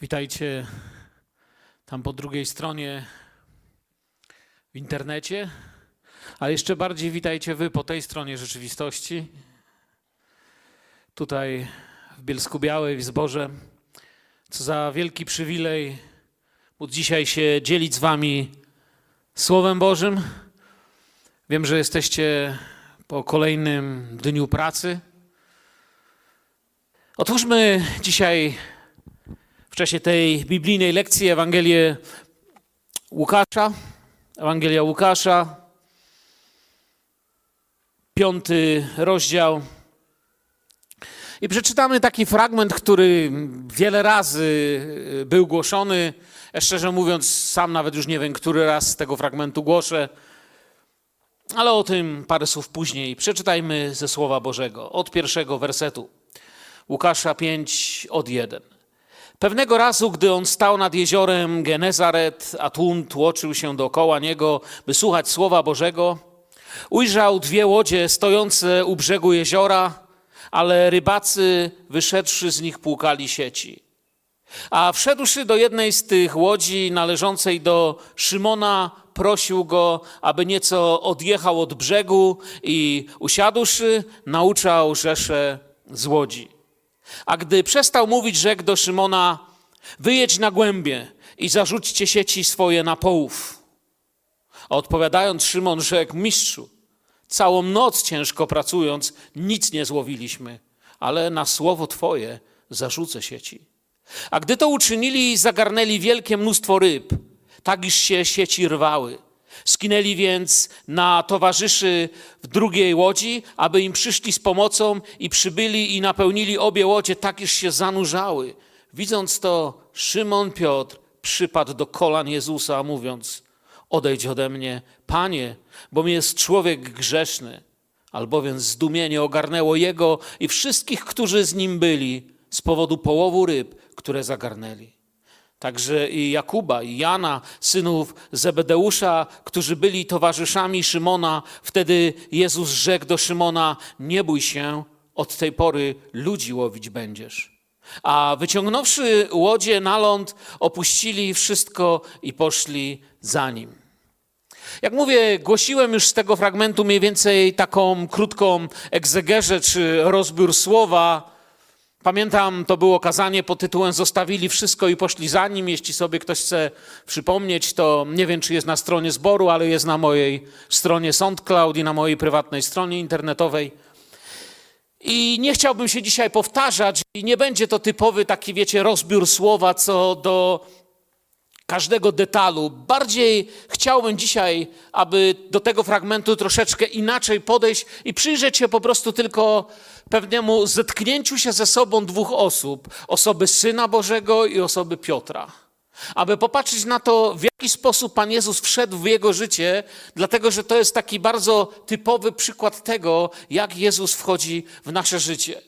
Witajcie tam po drugiej stronie w internecie, ale jeszcze bardziej witajcie wy po tej stronie rzeczywistości. Tutaj w Bielsku Białej, w Zborze. Co za wielki przywilej móc dzisiaj się dzielić z wami Słowem Bożym. Wiem, że jesteście po kolejnym dniu pracy. Otwórzmy dzisiaj w czasie tej biblijnej lekcji Ewangelię Łukasza. Ewangelia Łukasza, piąty rozdział. I przeczytamy taki fragment, który wiele razy był głoszony. Ja szczerze mówiąc, sam nawet już nie wiem, który raz z tego fragmentu głoszę, ale o tym parę słów później. Przeczytajmy ze Słowa Bożego od pierwszego wersetu. Łukasza 5 od 1. Pewnego razu, gdy on stał nad jeziorem Genezaret, a tłum tłoczył się dookoła niego, by słuchać Słowa Bożego, ujrzał dwie łodzie stojące u brzegu jeziora, ale rybacy, wyszedłszy z nich, płukali sieci. A wszedłszy do jednej z tych łodzi należącej do Szymona, prosił go, aby nieco odjechał od brzegu i usiadłszy, nauczał rzesze z łodzi. A gdy przestał mówić, rzekł do Szymona: Wyjedź na głębie i zarzućcie sieci swoje na połów. A odpowiadając, Szymon rzekł: Mistrzu, całą noc ciężko pracując, nic nie złowiliśmy, ale na słowo Twoje zarzucę sieci. A gdy to uczynili, zagarnęli wielkie mnóstwo ryb, tak iż się sieci rwały. Skinęli więc na towarzyszy w drugiej łodzi, aby im przyszli z pomocą i przybyli i napełnili obie łodzie, tak iż się zanurzały. Widząc to, Szymon Piotr przypadł do kolan Jezusa, mówiąc: Odejdź ode mnie, panie, bo mi jest człowiek grzeszny. Albowiem zdumienie ogarnęło jego i wszystkich, którzy z nim byli, z powodu połowu ryb, które zagarnęli. Także i Jakuba, i Jana, synów Zebedeusza, którzy byli towarzyszami Szymona. Wtedy Jezus rzekł do Szymona: Nie bój się, od tej pory ludzi łowić będziesz. A wyciągnąwszy łodzie na ląd, opuścili wszystko i poszli za nim. Jak mówię, głosiłem już z tego fragmentu mniej więcej taką krótką egzegerzę czy rozbiór słowa. Pamiętam, to było kazanie pod tytułem Zostawili wszystko i poszli za nim. Jeśli sobie ktoś chce przypomnieć, to nie wiem, czy jest na stronie zboru, ale jest na mojej stronie SoundCloud i na mojej prywatnej stronie internetowej. I nie chciałbym się dzisiaj powtarzać, i nie będzie to typowy taki, wiecie, rozbiór słowa co do każdego detalu. Bardziej chciałbym dzisiaj, aby do tego fragmentu troszeczkę inaczej podejść i przyjrzeć się po prostu tylko pewnemu zetknięciu się ze sobą dwóch osób: osoby Syna Bożego i osoby Piotra. Aby popatrzeć na to, w jaki sposób Pan Jezus wszedł w jego życie, dlatego że to jest taki bardzo typowy przykład tego, jak Jezus wchodzi w nasze życie.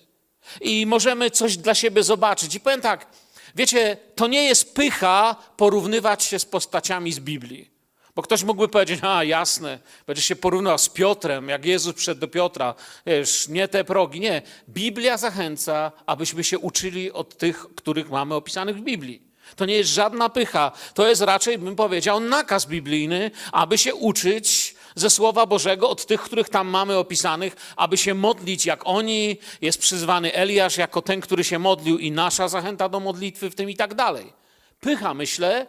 I możemy coś dla siebie zobaczyć. I powiem tak, Wiecie, to nie jest pycha porównywać się z postaciami z Biblii. Bo ktoś mógłby powiedzieć, a jasne, będziesz się porównywał z Piotrem, jak Jezus przyszedł do Piotra. Wiesz, nie te progi. Nie. Biblia zachęca, abyśmy się uczyli od tych, których mamy opisanych w Biblii. To nie jest żadna pycha. To jest raczej, bym powiedział, nakaz biblijny, aby się uczyć ze Słowa Bożego od tych, których tam mamy opisanych, aby się modlić jak oni. Jest przyzwany Eliasz jako ten, który się modlił i nasza zachęta do modlitwy w tym i tak dalej. Pycha, myślę,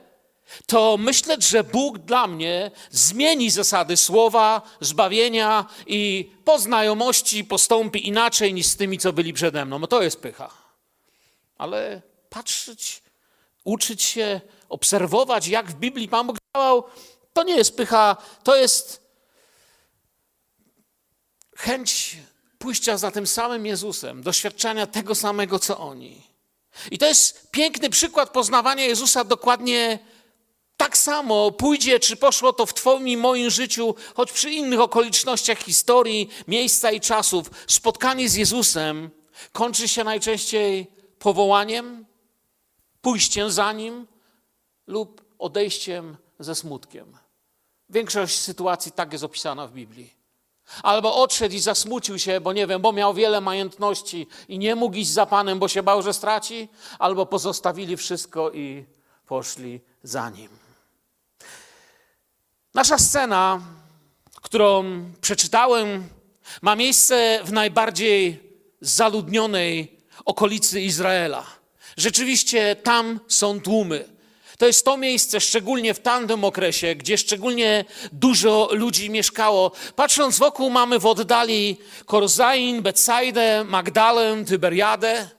to myślę, że Bóg dla mnie zmieni zasady słowa, zbawienia i po znajomości postąpi inaczej niż z tymi, co byli przede mną. No to jest pycha. Ale patrzeć, uczyć się, obserwować, jak w Biblii Pan Bóg działał, to nie jest pycha, to jest chęć pójścia za tym samym Jezusem, doświadczania tego samego, co oni. I to jest piękny przykład poznawania Jezusa dokładnie tak samo pójdzie, czy poszło to w Twoim i moim życiu, choć przy innych okolicznościach historii, miejsca i czasów. Spotkanie z Jezusem kończy się najczęściej powołaniem, pójściem za Nim lub odejściem ze smutkiem. Większość sytuacji tak jest opisana w Biblii. Albo odszedł i zasmucił się, bo nie wiem, bo miał wiele majątności i nie mógł iść za Panem, bo się bał, że straci, albo pozostawili wszystko i poszli za nim. Nasza scena, którą przeczytałem, ma miejsce w najbardziej zaludnionej okolicy Izraela. Rzeczywiście tam są tłumy. To jest to miejsce, szczególnie w tamtym okresie, gdzie szczególnie dużo ludzi mieszkało. Patrząc wokół, mamy w oddali Korzain, Betsaidę, Magdalę, Tyberiadę.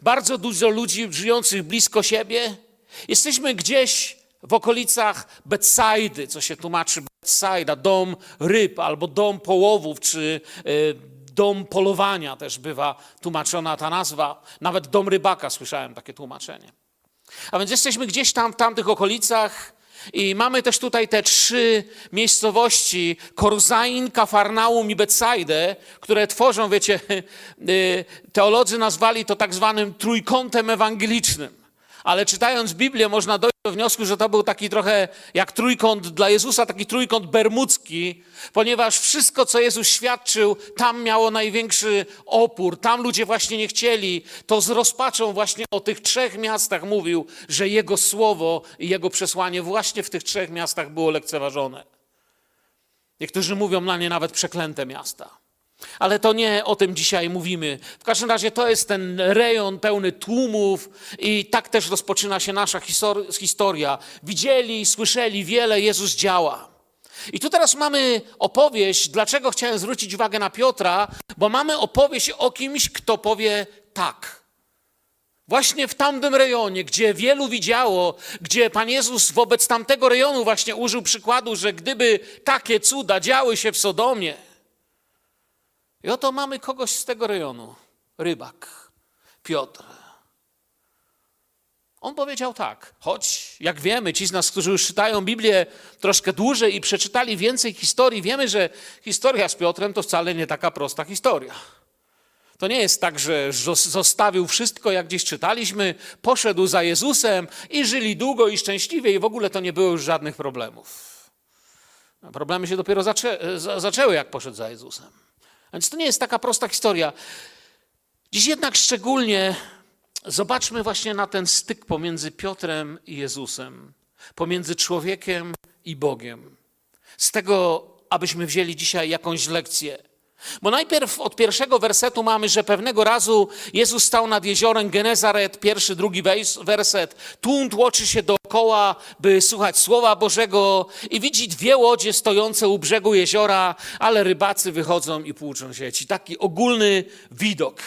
Bardzo dużo ludzi żyjących blisko siebie. Jesteśmy gdzieś w okolicach Betsaidy, co się tłumaczy Betsaida, dom ryb albo dom połowów, czy y, dom polowania też bywa tłumaczona ta nazwa. Nawet dom rybaka słyszałem takie tłumaczenie. A więc jesteśmy gdzieś tam w tamtych okolicach i mamy też tutaj te trzy miejscowości, Korzain, Kafarnaum i Betsaidę, które tworzą, wiecie, y, teolodzy nazwali to tak zwanym trójkątem ewangelicznym. Ale czytając Biblię można dojść do wniosku, że to był taki trochę jak trójkąt dla Jezusa, taki trójkąt bermudzki, ponieważ wszystko, co Jezus świadczył, tam miało największy opór. Tam ludzie właśnie nie chcieli. To z rozpaczą właśnie o tych trzech miastach mówił, że Jego słowo i Jego przesłanie właśnie w tych trzech miastach było lekceważone. Niektórzy mówią na nie nawet przeklęte miasta. Ale to nie o tym dzisiaj mówimy. W każdym razie to jest ten rejon pełny tłumów i tak też rozpoczyna się nasza historia. Widzieli, słyszeli wiele, Jezus działa. I tu teraz mamy opowieść, dlaczego chciałem zwrócić uwagę na Piotra, bo mamy opowieść o kimś, kto powie tak. Właśnie w tamtym rejonie, gdzie wielu widziało, gdzie Pan Jezus wobec tamtego rejonu właśnie użył przykładu, że gdyby takie cuda działy się w Sodomie, i oto mamy kogoś z tego rejonu, rybak, Piotr. On powiedział tak, choć jak wiemy, ci z nas, którzy już czytają Biblię troszkę dłużej i przeczytali więcej historii, wiemy, że historia z Piotrem to wcale nie taka prosta historia. To nie jest tak, że zostawił wszystko, jak gdzieś czytaliśmy, poszedł za Jezusem i żyli długo i szczęśliwie i w ogóle to nie było już żadnych problemów. Problemy się dopiero zaczę zaczęły, jak poszedł za Jezusem. Więc to nie jest taka prosta historia. Dziś jednak szczególnie zobaczmy właśnie na ten styk pomiędzy Piotrem i Jezusem, pomiędzy człowiekiem i Bogiem. Z tego, abyśmy wzięli dzisiaj jakąś lekcję. Bo najpierw od pierwszego wersetu mamy, że pewnego razu Jezus stał nad jeziorem Genezaret, pierwszy, drugi werset. Tłum tłoczy się dookoła, by słuchać Słowa Bożego i widzi dwie łodzie stojące u brzegu jeziora, ale rybacy wychodzą i płuczą sieci. Taki ogólny widok.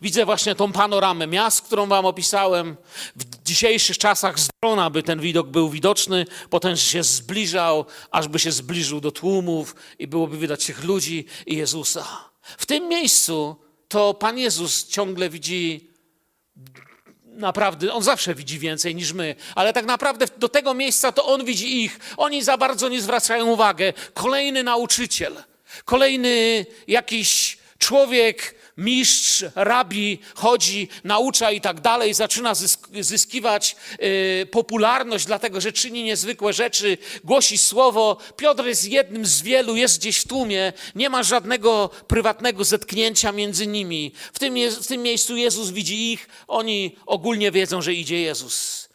Widzę właśnie tą panoramę miast, którą wam opisałem. W dzisiejszych czasach z drona by ten widok był widoczny, potem się zbliżał, aż by się zbliżył do tłumów i byłoby widać tych ludzi i Jezusa. W tym miejscu to Pan Jezus ciągle widzi naprawdę, on zawsze widzi więcej niż my, ale tak naprawdę do tego miejsca to on widzi ich. Oni za bardzo nie zwracają uwagi. Kolejny nauczyciel, kolejny jakiś człowiek, mistrz, rabi chodzi, naucza i tak dalej, zaczyna zyskiwać y, popularność, dlatego że czyni niezwykłe rzeczy, głosi słowo. Piotr jest jednym z wielu, jest gdzieś w tłumie, nie ma żadnego prywatnego zetknięcia między nimi. W tym, w tym miejscu Jezus widzi ich, oni ogólnie wiedzą, że idzie Jezus.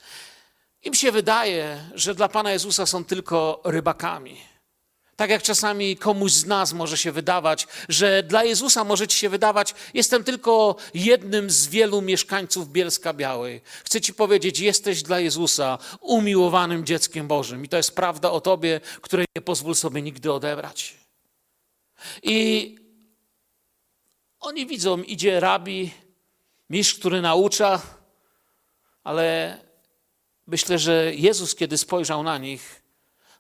Im się wydaje, że dla Pana Jezusa są tylko rybakami. Tak jak czasami komuś z nas może się wydawać, że dla Jezusa może ci się wydawać, jestem tylko jednym z wielu mieszkańców Bielska Białej. Chcę ci powiedzieć, jesteś dla Jezusa umiłowanym dzieckiem Bożym. I to jest prawda o tobie, której nie pozwól sobie nigdy odebrać. I oni widzą, idzie rabi, mistrz, który naucza, ale myślę, że Jezus, kiedy spojrzał na nich,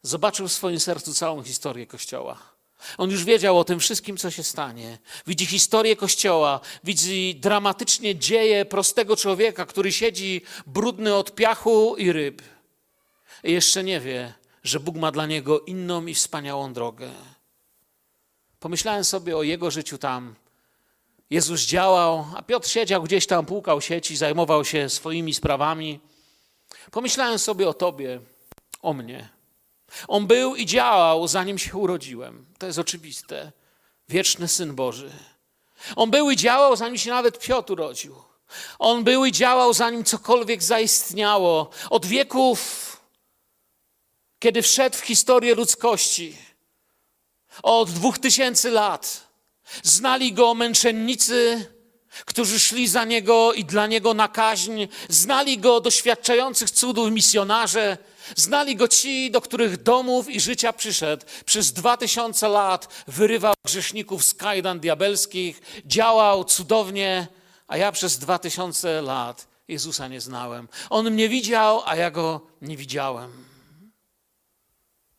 zobaczył w swoim sercu całą historię Kościoła. On już wiedział o tym wszystkim, co się stanie. Widzi historię Kościoła, widzi dramatycznie dzieje prostego człowieka, który siedzi brudny od piachu i ryb. I jeszcze nie wie, że Bóg ma dla niego inną i wspaniałą drogę. Pomyślałem sobie o jego życiu tam. Jezus działał, a Piotr siedział gdzieś tam, płukał sieci, zajmował się swoimi sprawami. Pomyślałem sobie o Tobie, o mnie. On był i działał, zanim się urodziłem. To jest oczywiste. Wieczny Syn Boży. On był i działał, zanim się nawet Piotr urodził. On był i działał, zanim cokolwiek zaistniało. Od wieków, kiedy wszedł w historię ludzkości, od dwóch tysięcy lat, znali go męczennicy, którzy szli za niego i dla niego na kaźń, znali go doświadczających cudów misjonarze, znali go ci, do których domów i życia przyszedł. Przez dwa tysiące lat wyrywał grzeszników z kajdan diabelskich, działał cudownie, a ja przez dwa tysiące lat Jezusa nie znałem. On mnie widział, a ja go nie widziałem.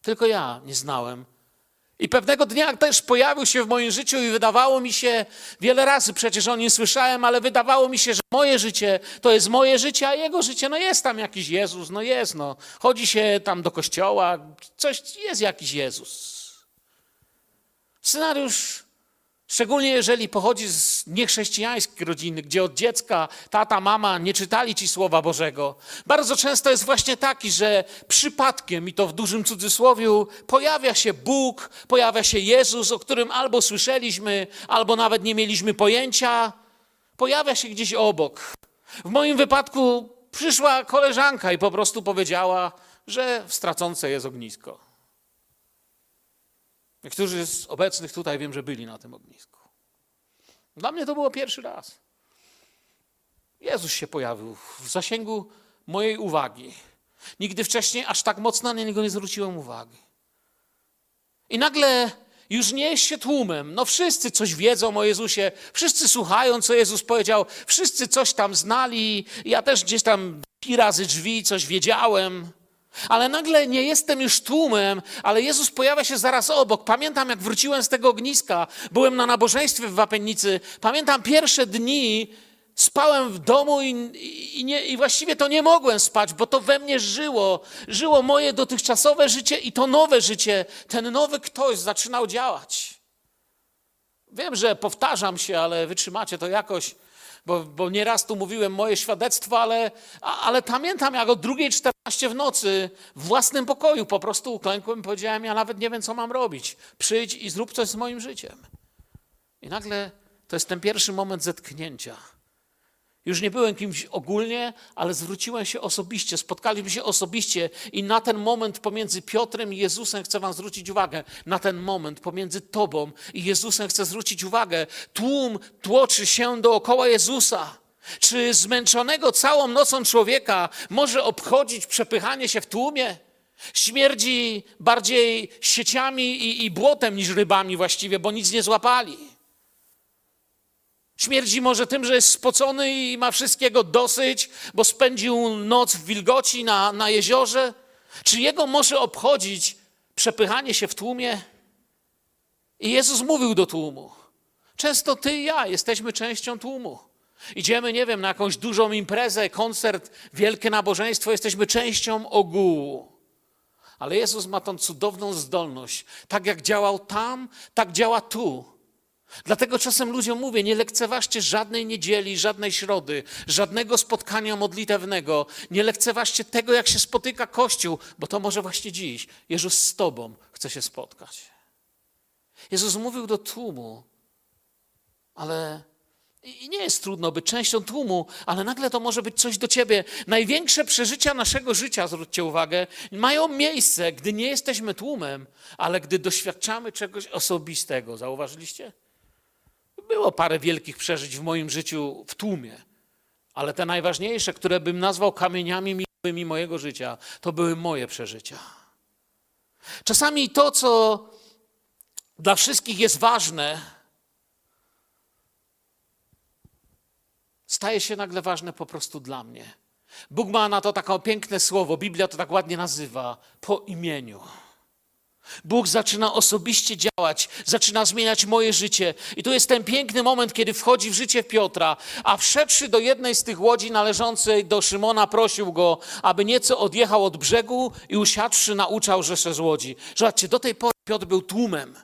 Tylko ja nie znałem i pewnego dnia też pojawił się w moim życiu i wydawało mi się, wiele razy przecież o nim słyszałem, ale wydawało mi się, że moje życie to jest moje życie, a jego życie, no jest tam jakiś Jezus, no jest, no. Chodzi się tam do kościoła, coś, jest jakiś Jezus. Scenariusz Szczególnie jeżeli pochodzi z niechrześcijańskiej rodziny, gdzie od dziecka tata, mama nie czytali ci Słowa Bożego. Bardzo często jest właśnie taki, że przypadkiem, i to w dużym cudzysłowiu, pojawia się Bóg, pojawia się Jezus, o którym albo słyszeliśmy, albo nawet nie mieliśmy pojęcia. Pojawia się gdzieś obok. W moim wypadku przyszła koleżanka i po prostu powiedziała, że w jest ognisko. Niektórzy z obecnych tutaj wiem, że byli na tym ognisku. Dla mnie to było pierwszy raz. Jezus się pojawił w zasięgu mojej uwagi. Nigdy wcześniej aż tak mocno na niego nie zwróciłem uwagi. I nagle już nie jest się tłumem. No wszyscy coś wiedzą o Jezusie, wszyscy słuchają, co Jezus powiedział, wszyscy coś tam znali. Ja też gdzieś tam pi razy drzwi coś wiedziałem. Ale nagle nie jestem już tłumem, ale Jezus pojawia się zaraz obok. Pamiętam, jak wróciłem z tego ogniska, byłem na nabożeństwie w Wapennicy. Pamiętam pierwsze dni, spałem w domu i, i, nie, i, właściwie to nie mogłem spać, bo to we mnie żyło. Żyło moje dotychczasowe życie i to nowe życie. Ten nowy ktoś zaczynał działać. Wiem, że powtarzam się, ale wytrzymacie to jakoś bo, bo nieraz tu mówiłem moje świadectwo, ale, ale pamiętam, jak o 2.14 w nocy w własnym pokoju po prostu uklękłem i powiedziałem, ja nawet nie wiem, co mam robić. Przyjdź i zrób coś z moim życiem. I nagle to jest ten pierwszy moment zetknięcia. Już nie byłem kimś ogólnie, ale zwróciłem się osobiście, spotkaliśmy się osobiście i na ten moment pomiędzy Piotrem i Jezusem chcę wam zwrócić uwagę. Na ten moment pomiędzy tobą i Jezusem chcę zwrócić uwagę. Tłum tłoczy się dookoła Jezusa. Czy zmęczonego całą nocą człowieka może obchodzić przepychanie się w tłumie? Śmierdzi bardziej sieciami i, i błotem niż rybami właściwie, bo nic nie złapali. Śmierdzi może tym, że jest spocony i ma wszystkiego dosyć, bo spędził noc w wilgoci na, na jeziorze? Czy jego może obchodzić przepychanie się w tłumie? I Jezus mówił do tłumu. Często ty i ja jesteśmy częścią tłumu. Idziemy, nie wiem, na jakąś dużą imprezę, koncert, wielkie nabożeństwo, jesteśmy częścią ogółu. Ale Jezus ma tą cudowną zdolność. Tak jak działał tam, tak działa tu. Dlatego czasem ludziom mówię, nie lekceważcie żadnej niedzieli, żadnej środy, żadnego spotkania modlitewnego. Nie lekceważcie tego, jak się spotyka Kościół, bo to może właśnie dziś Jezus z Tobą chce się spotkać. Jezus mówił do tłumu, ale i nie jest trudno być częścią tłumu, ale nagle to może być coś do ciebie. Największe przeżycia naszego życia, zwróćcie uwagę, mają miejsce, gdy nie jesteśmy tłumem, ale gdy doświadczamy czegoś osobistego. Zauważyliście? Było parę wielkich przeżyć w moim życiu w tłumie, ale te najważniejsze, które bym nazwał kamieniami miłowymi mojego życia, to były moje przeżycia. Czasami to, co dla wszystkich jest ważne, staje się nagle ważne po prostu dla mnie. Bóg ma na to takie piękne słowo, Biblia to tak ładnie nazywa, po imieniu. Bóg zaczyna osobiście działać, zaczyna zmieniać moje życie. I tu jest ten piękny moment, kiedy wchodzi w życie Piotra, a wszedłszy do jednej z tych łodzi należącej do Szymona, prosił go, aby nieco odjechał od brzegu i usiadłszy nauczał rzesze z łodzi. Zobaczcie, do tej pory Piotr był tłumem,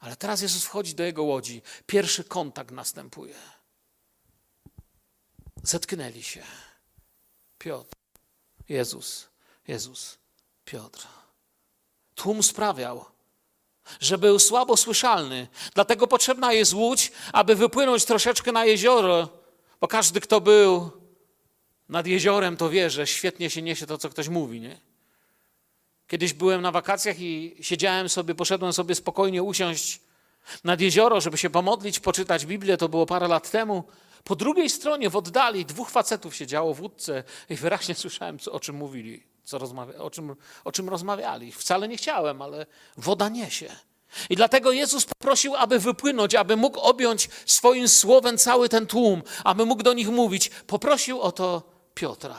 ale teraz Jezus wchodzi do jego łodzi. Pierwszy kontakt następuje. Zetknęli się. Piotr, Jezus, Jezus, Piotr. Tłum sprawiał, że był słabo słyszalny. Dlatego potrzebna jest łódź, aby wypłynąć troszeczkę na jezioro, bo każdy, kto był nad jeziorem, to wie, że świetnie się niesie to, co ktoś mówi. Nie? Kiedyś byłem na wakacjach i siedziałem sobie, poszedłem sobie spokojnie usiąść nad jezioro, żeby się pomodlić, poczytać Biblię. To było parę lat temu. Po drugiej stronie, w oddali, dwóch facetów siedziało w łódce i wyraźnie słyszałem, co, o czym mówili, co rozmawia, o, czym, o czym rozmawiali. Wcale nie chciałem, ale woda niesie. I dlatego Jezus poprosił, aby wypłynąć, aby mógł objąć swoim słowem cały ten tłum, aby mógł do nich mówić. Poprosił o to Piotra.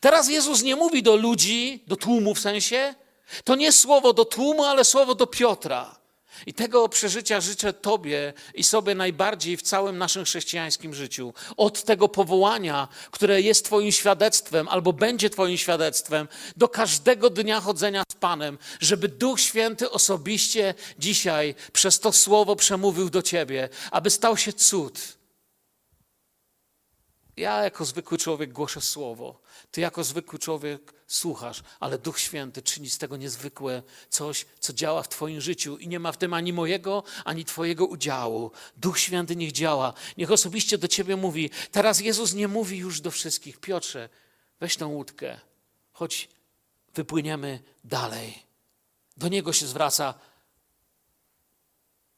Teraz Jezus nie mówi do ludzi, do tłumu w sensie. To nie słowo do tłumu, ale słowo do Piotra. I tego przeżycia życzę Tobie i sobie najbardziej w całym naszym chrześcijańskim życiu. Od tego powołania, które jest Twoim świadectwem albo będzie Twoim świadectwem, do każdego dnia chodzenia z Panem, żeby Duch Święty osobiście dzisiaj przez to słowo przemówił do Ciebie, aby stał się cud. Ja jako zwykły człowiek głoszę słowo. Ty jako zwykły człowiek słuchasz, ale Duch Święty czyni z tego niezwykłe coś, co działa w Twoim życiu i nie ma w tym ani mojego, ani Twojego udziału. Duch Święty niech działa, niech osobiście do Ciebie mówi. Teraz Jezus nie mówi już do wszystkich. Piotrze, weź tą łódkę, choć wypłyniemy dalej. Do Niego się zwraca.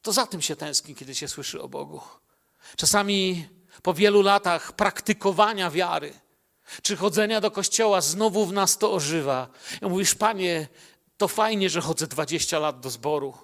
To za tym się tęskni, kiedy się słyszy o Bogu. Czasami po wielu latach praktykowania wiary, czy chodzenia do kościoła, znowu w nas to ożywa. I mówisz, panie, to fajnie, że chodzę 20 lat do zboru,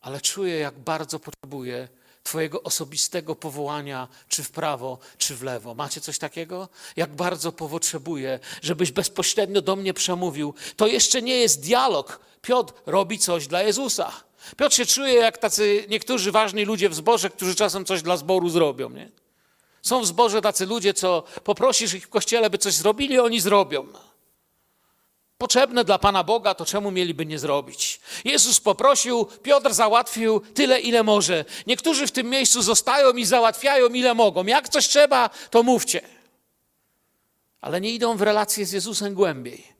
ale czuję, jak bardzo potrzebuję Twojego osobistego powołania, czy w prawo, czy w lewo. Macie coś takiego? Jak bardzo potrzebuję, żebyś bezpośrednio do mnie przemówił. To jeszcze nie jest dialog. Piotr robi coś dla Jezusa. Piotr się czuje jak tacy niektórzy ważni ludzie w zborze, którzy czasem coś dla zboru zrobią. Nie? Są w zborze tacy ludzie, co poprosisz ich w kościele, by coś zrobili, oni zrobią. Potrzebne dla Pana Boga, to czemu mieliby nie zrobić? Jezus poprosił, Piotr załatwił tyle, ile może. Niektórzy w tym miejscu zostają i załatwiają, ile mogą. Jak coś trzeba, to mówcie. Ale nie idą w relacje z Jezusem głębiej.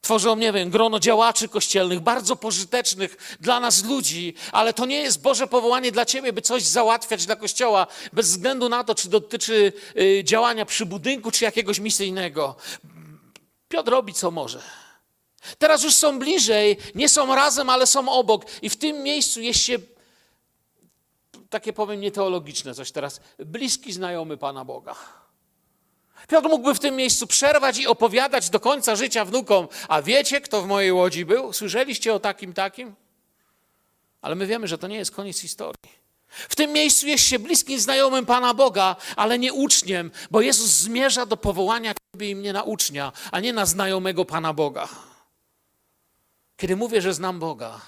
Tworzą, nie wiem, grono działaczy kościelnych, bardzo pożytecznych dla nas ludzi, ale to nie jest Boże powołanie dla ciebie, by coś załatwiać dla kościoła, bez względu na to, czy dotyczy y, działania przy budynku, czy jakiegoś misyjnego. Piotr robi co może. Teraz już są bliżej, nie są razem, ale są obok, i w tym miejscu jest się, takie powiem nieteologiczne coś teraz, bliski znajomy Pana Boga. Piotr mógłby w tym miejscu przerwać i opowiadać do końca życia wnukom, a wiecie, kto w mojej łodzi był? Słyszeliście o takim, takim? Ale my wiemy, że to nie jest koniec historii. W tym miejscu jest się bliskim znajomym Pana Boga, ale nie uczniem, bo Jezus zmierza do powołania Ciebie i mnie na ucznia, a nie na znajomego Pana Boga. Kiedy mówię, że znam Boga,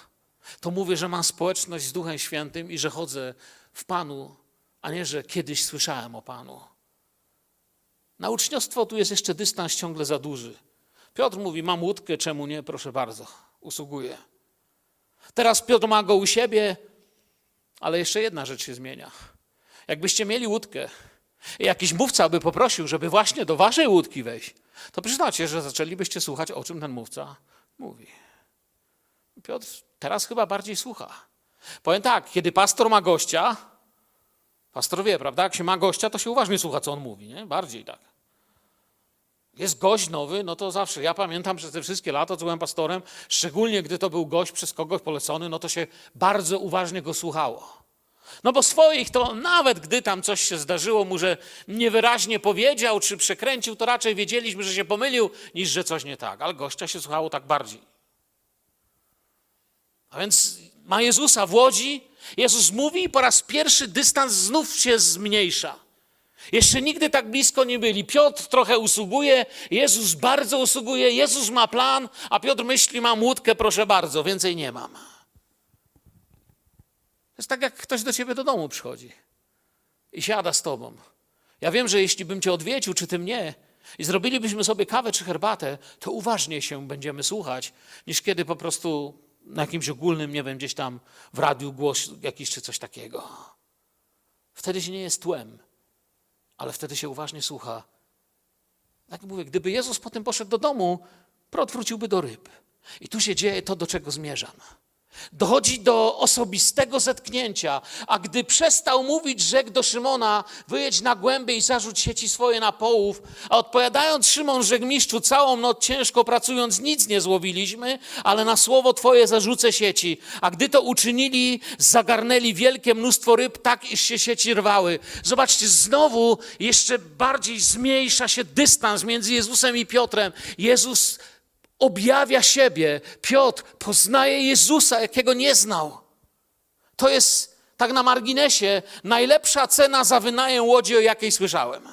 to mówię, że mam społeczność z Duchem Świętym i że chodzę w Panu, a nie, że kiedyś słyszałem o Panu. Na uczniostwo tu jest jeszcze dystans ciągle za duży. Piotr mówi, mam łódkę, czemu nie? Proszę bardzo, usługuję. Teraz Piotr ma go u siebie, ale jeszcze jedna rzecz się zmienia. Jakbyście mieli łódkę i jakiś mówca by poprosił, żeby właśnie do waszej łódki wejść, to przyznacie, że zaczęlibyście słuchać, o czym ten mówca mówi. Piotr teraz chyba bardziej słucha. Powiem tak, kiedy pastor ma gościa, pastor wie, prawda? Jak się ma gościa, to się uważnie słucha, co on mówi, nie? Bardziej tak. Jest gość nowy, no to zawsze. Ja pamiętam przez te wszystkie lata, co byłem pastorem, szczególnie gdy to był gość przez kogoś polecony, no to się bardzo uważnie go słuchało. No bo swoich to nawet gdy tam coś się zdarzyło mu, że niewyraźnie powiedział czy przekręcił, to raczej wiedzieliśmy, że się pomylił, niż że coś nie tak. Ale gościa się słuchało tak bardziej. A więc ma Jezusa w łodzi, Jezus mówi i po raz pierwszy dystans znów się zmniejsza. Jeszcze nigdy tak blisko nie byli. Piotr trochę usługuje, Jezus bardzo usługuje, Jezus ma plan, a Piotr myśli, mam łódkę, proszę bardzo, więcej nie mam. To jest tak, jak ktoś do ciebie do domu przychodzi i siada z tobą. Ja wiem, że jeśli bym cię odwiedził, czy ty mnie, i zrobilibyśmy sobie kawę czy herbatę, to uważniej się będziemy słuchać, niż kiedy po prostu na jakimś ogólnym, nie wiem, gdzieś tam w radiu głos jakiś czy coś takiego. Wtedy się nie jest tłem ale wtedy się uważnie słucha. Tak mówię, gdyby Jezus potem poszedł do domu, prot wróciłby do ryb. I tu się dzieje to, do czego zmierzam. Dochodzi do osobistego zetknięcia, a gdy przestał mówić, rzekł do Szymona: Wyjedź na głębie i zarzuć sieci swoje na połów. A odpowiadając, Szymon rzekł mistrzu: Całą noc ciężko pracując nic nie złowiliśmy, ale na słowo Twoje zarzucę sieci. A gdy to uczynili, zagarnęli wielkie mnóstwo ryb, tak iż się sieci rwały. Zobaczcie, znowu jeszcze bardziej zmniejsza się dystans między Jezusem i Piotrem. Jezus objawia siebie. Piotr poznaje Jezusa, jakiego nie znał. To jest tak na marginesie najlepsza cena za wynajem łodzi, o jakiej słyszałem.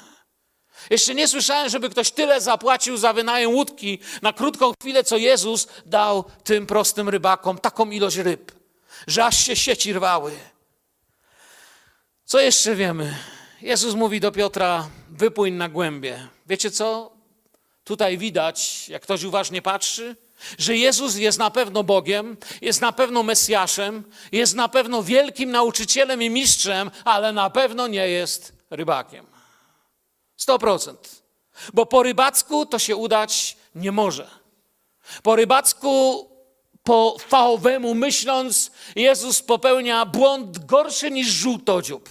Jeszcze nie słyszałem, żeby ktoś tyle zapłacił za wynajem łódki na krótką chwilę, co Jezus dał tym prostym rybakom, taką ilość ryb, że aż się sieci rwały. Co jeszcze wiemy? Jezus mówi do Piotra: wypłyń na głębie. Wiecie co? Tutaj widać, jak ktoś uważnie patrzy, że Jezus jest na pewno Bogiem, jest na pewno Mesjaszem, jest na pewno wielkim nauczycielem i mistrzem, ale na pewno nie jest rybakiem. 100%. Bo po rybacku to się udać nie może. Po rybacku, po fachowemu myśląc, Jezus popełnia błąd gorszy niż żółtodziób.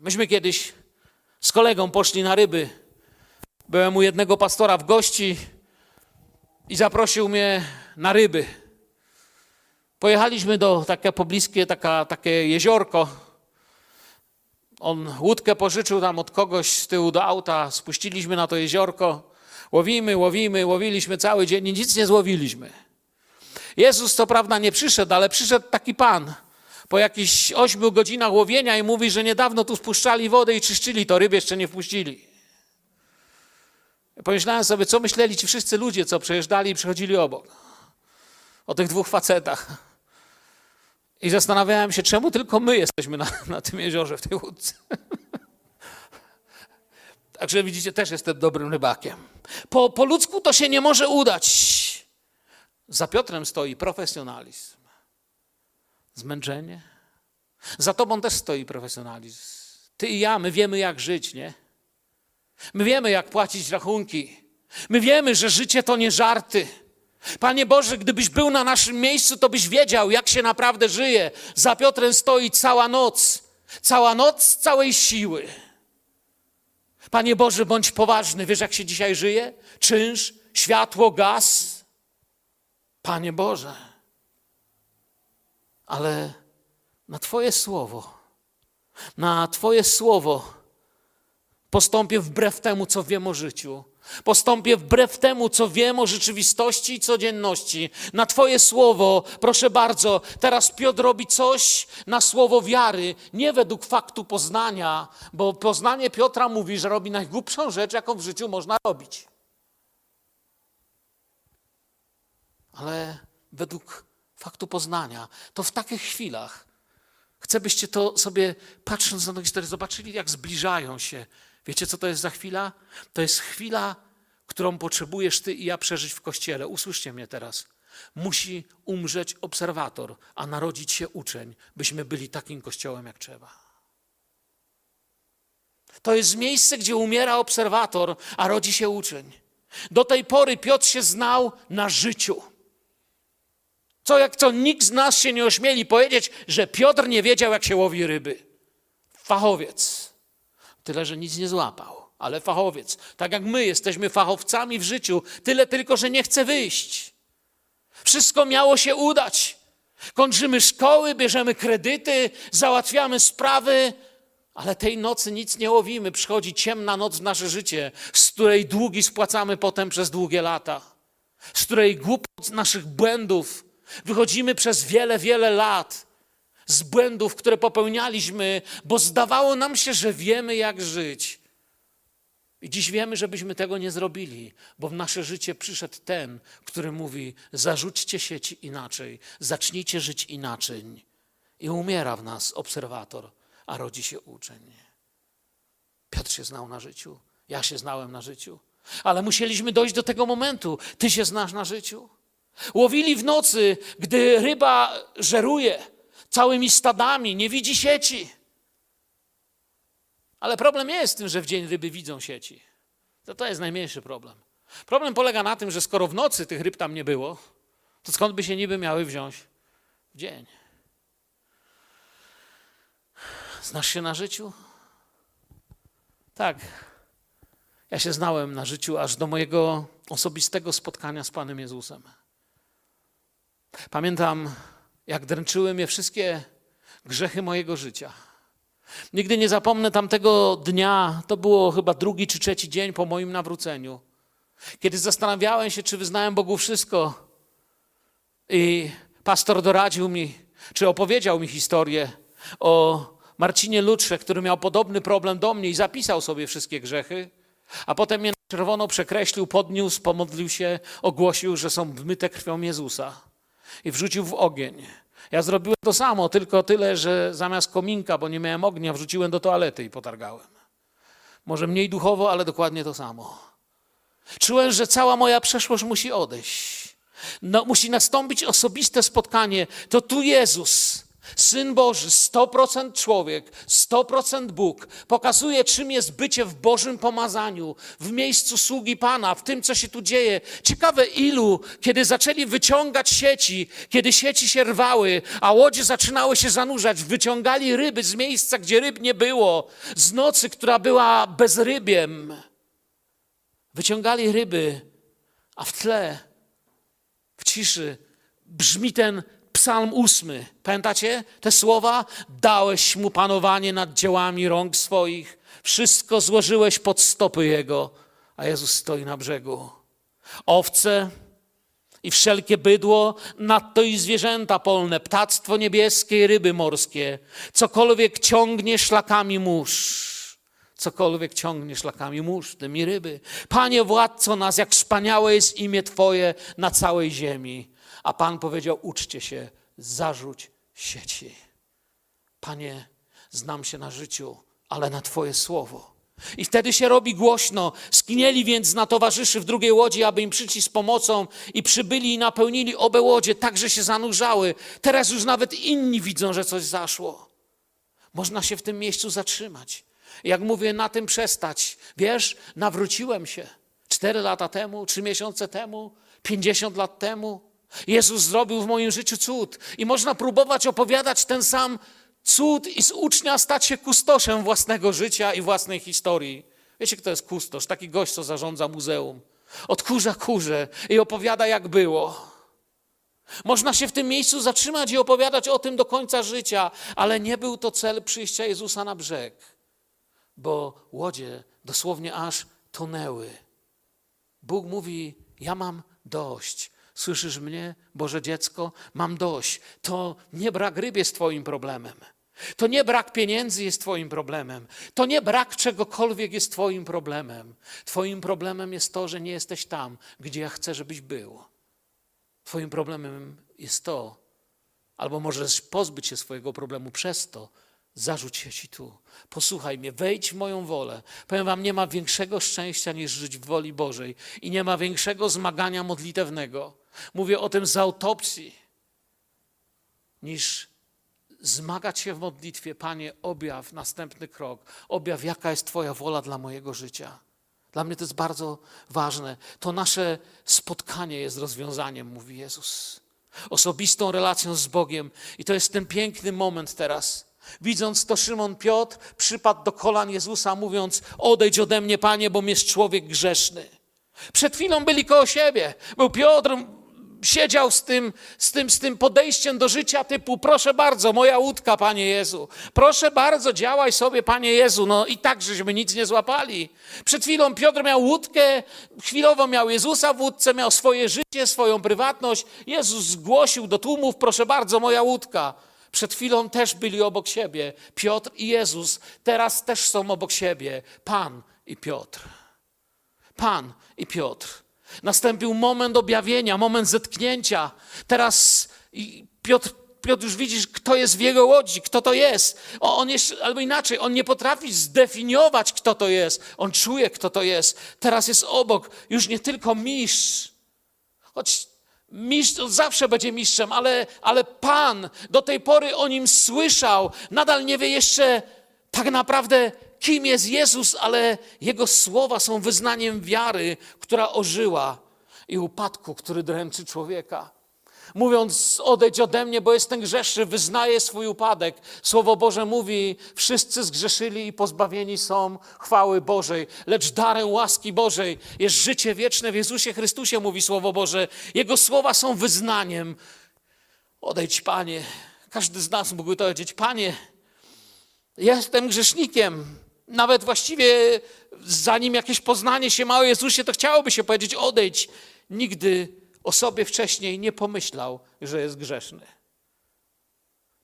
Myśmy kiedyś z kolegą poszli na ryby. Byłem u jednego pastora w gości i zaprosił mnie na ryby. Pojechaliśmy do takie pobliskie, taka, takie jeziorko. On łódkę pożyczył tam od kogoś z tyłu do auta. Spuściliśmy na to jeziorko. Łowimy, łowimy, łowiliśmy cały dzień i nic nie złowiliśmy. Jezus co prawda nie przyszedł, ale przyszedł taki pan po jakichś ośmiu godzinach łowienia i mówi, że niedawno tu spuszczali wodę i czyszczyli to, ryby jeszcze nie wpuścili. Pomyślałem sobie, co myśleli ci wszyscy ludzie, co przejeżdżali i przychodzili obok. O tych dwóch facetach. I zastanawiałem się, czemu tylko my jesteśmy na, na tym jeziorze, w tej łódce. Także widzicie, też jestem dobrym rybakiem. Po, po ludzku to się nie może udać. Za Piotrem stoi profesjonalizm zmęczenie. Za tobą też stoi profesjonalizm. Ty i ja, my wiemy, jak żyć, nie? My wiemy, jak płacić rachunki. My wiemy, że życie to nie żarty. Panie Boże, gdybyś był na naszym miejscu, to byś wiedział, jak się naprawdę żyje. Za Piotrem stoi cała noc. Cała noc całej siły. Panie Boże, bądź poważny. Wiesz, jak się dzisiaj żyje? Czynsz, światło, gaz. Panie Boże ale na Twoje słowo, na Twoje słowo postąpię wbrew temu, co wiem o życiu. Postąpię wbrew temu, co wiem o rzeczywistości i codzienności. Na Twoje słowo, proszę bardzo, teraz Piotr robi coś na słowo wiary, nie według faktu poznania, bo poznanie Piotra mówi, że robi najgłupszą rzecz, jaką w życiu można robić. Ale według faktu poznania, to w takich chwilach chcę, byście to sobie, patrząc na tę historię, zobaczyli, jak zbliżają się. Wiecie, co to jest za chwila? To jest chwila, którą potrzebujesz ty i ja przeżyć w kościele. Usłyszcie mnie teraz. Musi umrzeć obserwator, a narodzić się uczeń, byśmy byli takim kościołem, jak trzeba. To jest miejsce, gdzie umiera obserwator, a rodzi się uczeń. Do tej pory Piotr się znał na życiu. Co jak co, nikt z nas się nie ośmieli powiedzieć, że Piotr nie wiedział, jak się łowi ryby. Fachowiec. Tyle, że nic nie złapał, ale fachowiec. Tak jak my jesteśmy fachowcami w życiu, tyle tylko, że nie chce wyjść. Wszystko miało się udać. Kończymy szkoły, bierzemy kredyty, załatwiamy sprawy, ale tej nocy nic nie łowimy. Przychodzi ciemna noc w nasze życie, z której długi spłacamy potem przez długie lata, z której głupot naszych błędów Wychodzimy przez wiele, wiele lat z błędów, które popełnialiśmy, bo zdawało nam się, że wiemy, jak żyć. I dziś wiemy, żebyśmy tego nie zrobili, bo w nasze życie przyszedł ten, który mówi: zarzućcie sieci inaczej, zacznijcie żyć inaczej. I umiera w nas obserwator, a rodzi się uczeń. Piotr się znał na życiu, ja się znałem na życiu, ale musieliśmy dojść do tego momentu. Ty się znasz na życiu. Łowili w nocy, gdy ryba żeruje całymi stadami, nie widzi sieci. Ale problem nie jest w tym, że w dzień ryby widzą sieci. To, to jest najmniejszy problem. Problem polega na tym, że skoro w nocy tych ryb tam nie było, to skąd by się niby miały wziąć w dzień? Znasz się na życiu? Tak. Ja się znałem na życiu aż do mojego osobistego spotkania z Panem Jezusem. Pamiętam, jak dręczyły mnie wszystkie grzechy mojego życia. Nigdy nie zapomnę tamtego dnia, to było chyba drugi czy trzeci dzień po moim nawróceniu, kiedy zastanawiałem się, czy wyznałem Bogu wszystko. I pastor doradził mi, czy opowiedział mi historię o Marcinie Lutrze, który miał podobny problem do mnie i zapisał sobie wszystkie grzechy, a potem mnie na czerwono przekreślił, podniósł, pomodlił się, ogłosił, że są wmyte krwią Jezusa i wrzucił w ogień. Ja zrobiłem to samo, tylko tyle, że zamiast kominka, bo nie miałem ognia, wrzuciłem do toalety i potargałem. Może mniej duchowo, ale dokładnie to samo. Czułem, że cała moja przeszłość musi odejść. No, musi nastąpić osobiste spotkanie. To tu Jezus, Syn Boży, 100% człowiek, 100% Bóg, pokazuje, czym jest bycie w Bożym pomazaniu, w miejscu sługi Pana, w tym, co się tu dzieje. Ciekawe, ilu, kiedy zaczęli wyciągać sieci, kiedy sieci się rwały, a łodzie zaczynały się zanurzać, wyciągali ryby z miejsca, gdzie ryb nie było, z nocy, która była bezrybiem. Wyciągali ryby, a w tle, w ciszy, brzmi ten Psalm ósmy. Pamiętacie te słowa? Dałeś mu panowanie nad dziełami rąk swoich. Wszystko złożyłeś pod stopy jego, a Jezus stoi na brzegu. Owce i wszelkie bydło, nadto i zwierzęta polne, ptactwo niebieskie i ryby morskie. Cokolwiek ciągnie szlakami mórz. Cokolwiek ciągnie szlakami mórz, tymi ryby. Panie władco nas, jak wspaniałe jest imię Twoje na całej ziemi. A Pan powiedział: uczcie się, zarzuć sieci. Panie, znam się na życiu, ale na Twoje słowo. I wtedy się robi głośno. Skinęli więc na towarzyszy w drugiej łodzi, aby im przyszli z pomocą i przybyli i napełnili obe łodzie, tak że się zanurzały. Teraz już nawet inni widzą, że coś zaszło. Można się w tym miejscu zatrzymać. Jak mówię, na tym przestać. Wiesz, nawróciłem się cztery lata temu, trzy miesiące temu, pięćdziesiąt lat temu. Jezus zrobił w moim życiu cud i można próbować opowiadać ten sam cud i z ucznia stać się kustoszem własnego życia i własnej historii. Wiecie, kto jest kustosz? Taki gość, co zarządza muzeum. Odkurza kurze i opowiada, jak było. Można się w tym miejscu zatrzymać i opowiadać o tym do końca życia, ale nie był to cel przyjścia Jezusa na brzeg, bo łodzie dosłownie aż tonęły. Bóg mówi: Ja mam dość. Słyszysz mnie, Boże dziecko? Mam dość. To nie brak ryb jest Twoim problemem. To nie brak pieniędzy jest Twoim problemem. To nie brak czegokolwiek jest Twoim problemem. Twoim problemem jest to, że nie jesteś tam, gdzie ja chcę, żebyś był. Twoim problemem jest to, albo możesz pozbyć się swojego problemu przez to, zarzuć się ci tu. Posłuchaj mnie, wejdź w moją wolę. Powiem wam, nie ma większego szczęścia niż żyć w woli Bożej i nie ma większego zmagania modlitewnego. Mówię o tym z autopsji, niż zmagać się w modlitwie. Panie, objaw następny krok, objaw, jaka jest Twoja wola dla mojego życia. Dla mnie to jest bardzo ważne. To nasze spotkanie jest rozwiązaniem, mówi Jezus. Osobistą relacją z Bogiem. I to jest ten piękny moment teraz. Widząc to, Szymon Piotr przypadł do kolan Jezusa, mówiąc: Odejdź ode mnie, panie, bo jest człowiek grzeszny. Przed chwilą byli koło siebie. Był Piotr, siedział z tym, z, tym, z tym podejściem do życia typu proszę bardzo, moja łódka, Panie Jezu. Proszę bardzo, działaj sobie, Panie Jezu. No i tak, żeśmy nic nie złapali. Przed chwilą Piotr miał łódkę, chwilowo miał Jezusa w łódce, miał swoje życie, swoją prywatność. Jezus zgłosił do tłumów, proszę bardzo, moja łódka. Przed chwilą też byli obok siebie. Piotr i Jezus teraz też są obok siebie. Pan i Piotr. Pan i Piotr. Nastąpił moment objawienia, moment zetknięcia. Teraz Piotr, Piotr już widzi, kto jest w jego łodzi, kto to jest. On jest, albo inaczej, on nie potrafi zdefiniować, kto to jest. On czuje, kto to jest. Teraz jest obok, już nie tylko mistrz. Choć mistrz zawsze będzie mistrzem, ale, ale Pan do tej pory o nim słyszał. Nadal nie wie jeszcze tak naprawdę, kim jest Jezus, ale Jego słowa są wyznaniem wiary, która ożyła i upadku, który dręczy człowieka. Mówiąc, odejdź ode mnie, bo jestem grzeszny, wyznaje swój upadek. Słowo Boże mówi, wszyscy zgrzeszyli i pozbawieni są chwały Bożej, lecz darem łaski Bożej jest życie wieczne w Jezusie Chrystusie, mówi Słowo Boże. Jego słowa są wyznaniem. Odejdź, Panie. Każdy z nas mógłby to powiedzieć, Panie, jestem grzesznikiem. Nawet właściwie zanim jakieś poznanie się ma o Jezusie, to chciałoby się powiedzieć, odejdź. Nigdy o sobie wcześniej nie pomyślał, że jest grzeszny.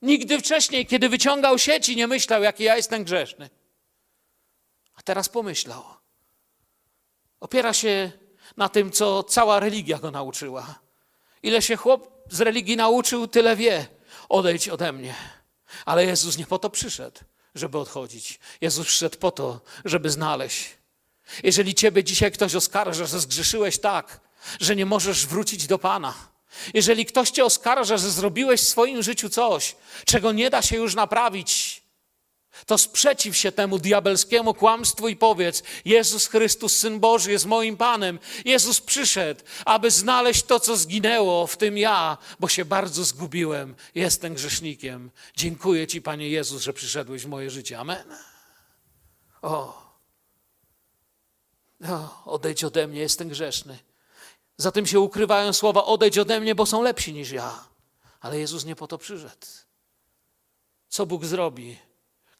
Nigdy wcześniej, kiedy wyciągał sieci, nie myślał, jaki ja jestem grzeszny. A teraz pomyślał. Opiera się na tym, co cała religia go nauczyła. Ile się chłop z religii nauczył, tyle wie. Odejdź ode mnie. Ale Jezus nie po to przyszedł, żeby odchodzić. Jezus przyszedł po to, żeby znaleźć. Jeżeli ciebie dzisiaj ktoś oskarża, że zgrzeszyłeś tak, że nie możesz wrócić do Pana. Jeżeli ktoś cię oskarża, że zrobiłeś w swoim życiu coś, czego nie da się już naprawić, to sprzeciw się temu diabelskiemu kłamstwu i powiedz: Jezus Chrystus, Syn Boży, jest moim Panem. Jezus przyszedł, aby znaleźć to, co zginęło, w tym ja, bo się bardzo zgubiłem. Jestem grzesznikiem. Dziękuję Ci, Panie Jezus, że przyszedłeś w moje życie. Amen. O, o odejdź ode mnie, jestem grzeszny. Za tym się ukrywają słowa: odejdź ode mnie, bo są lepsi niż ja. Ale Jezus nie po to przyszedł. Co Bóg zrobi,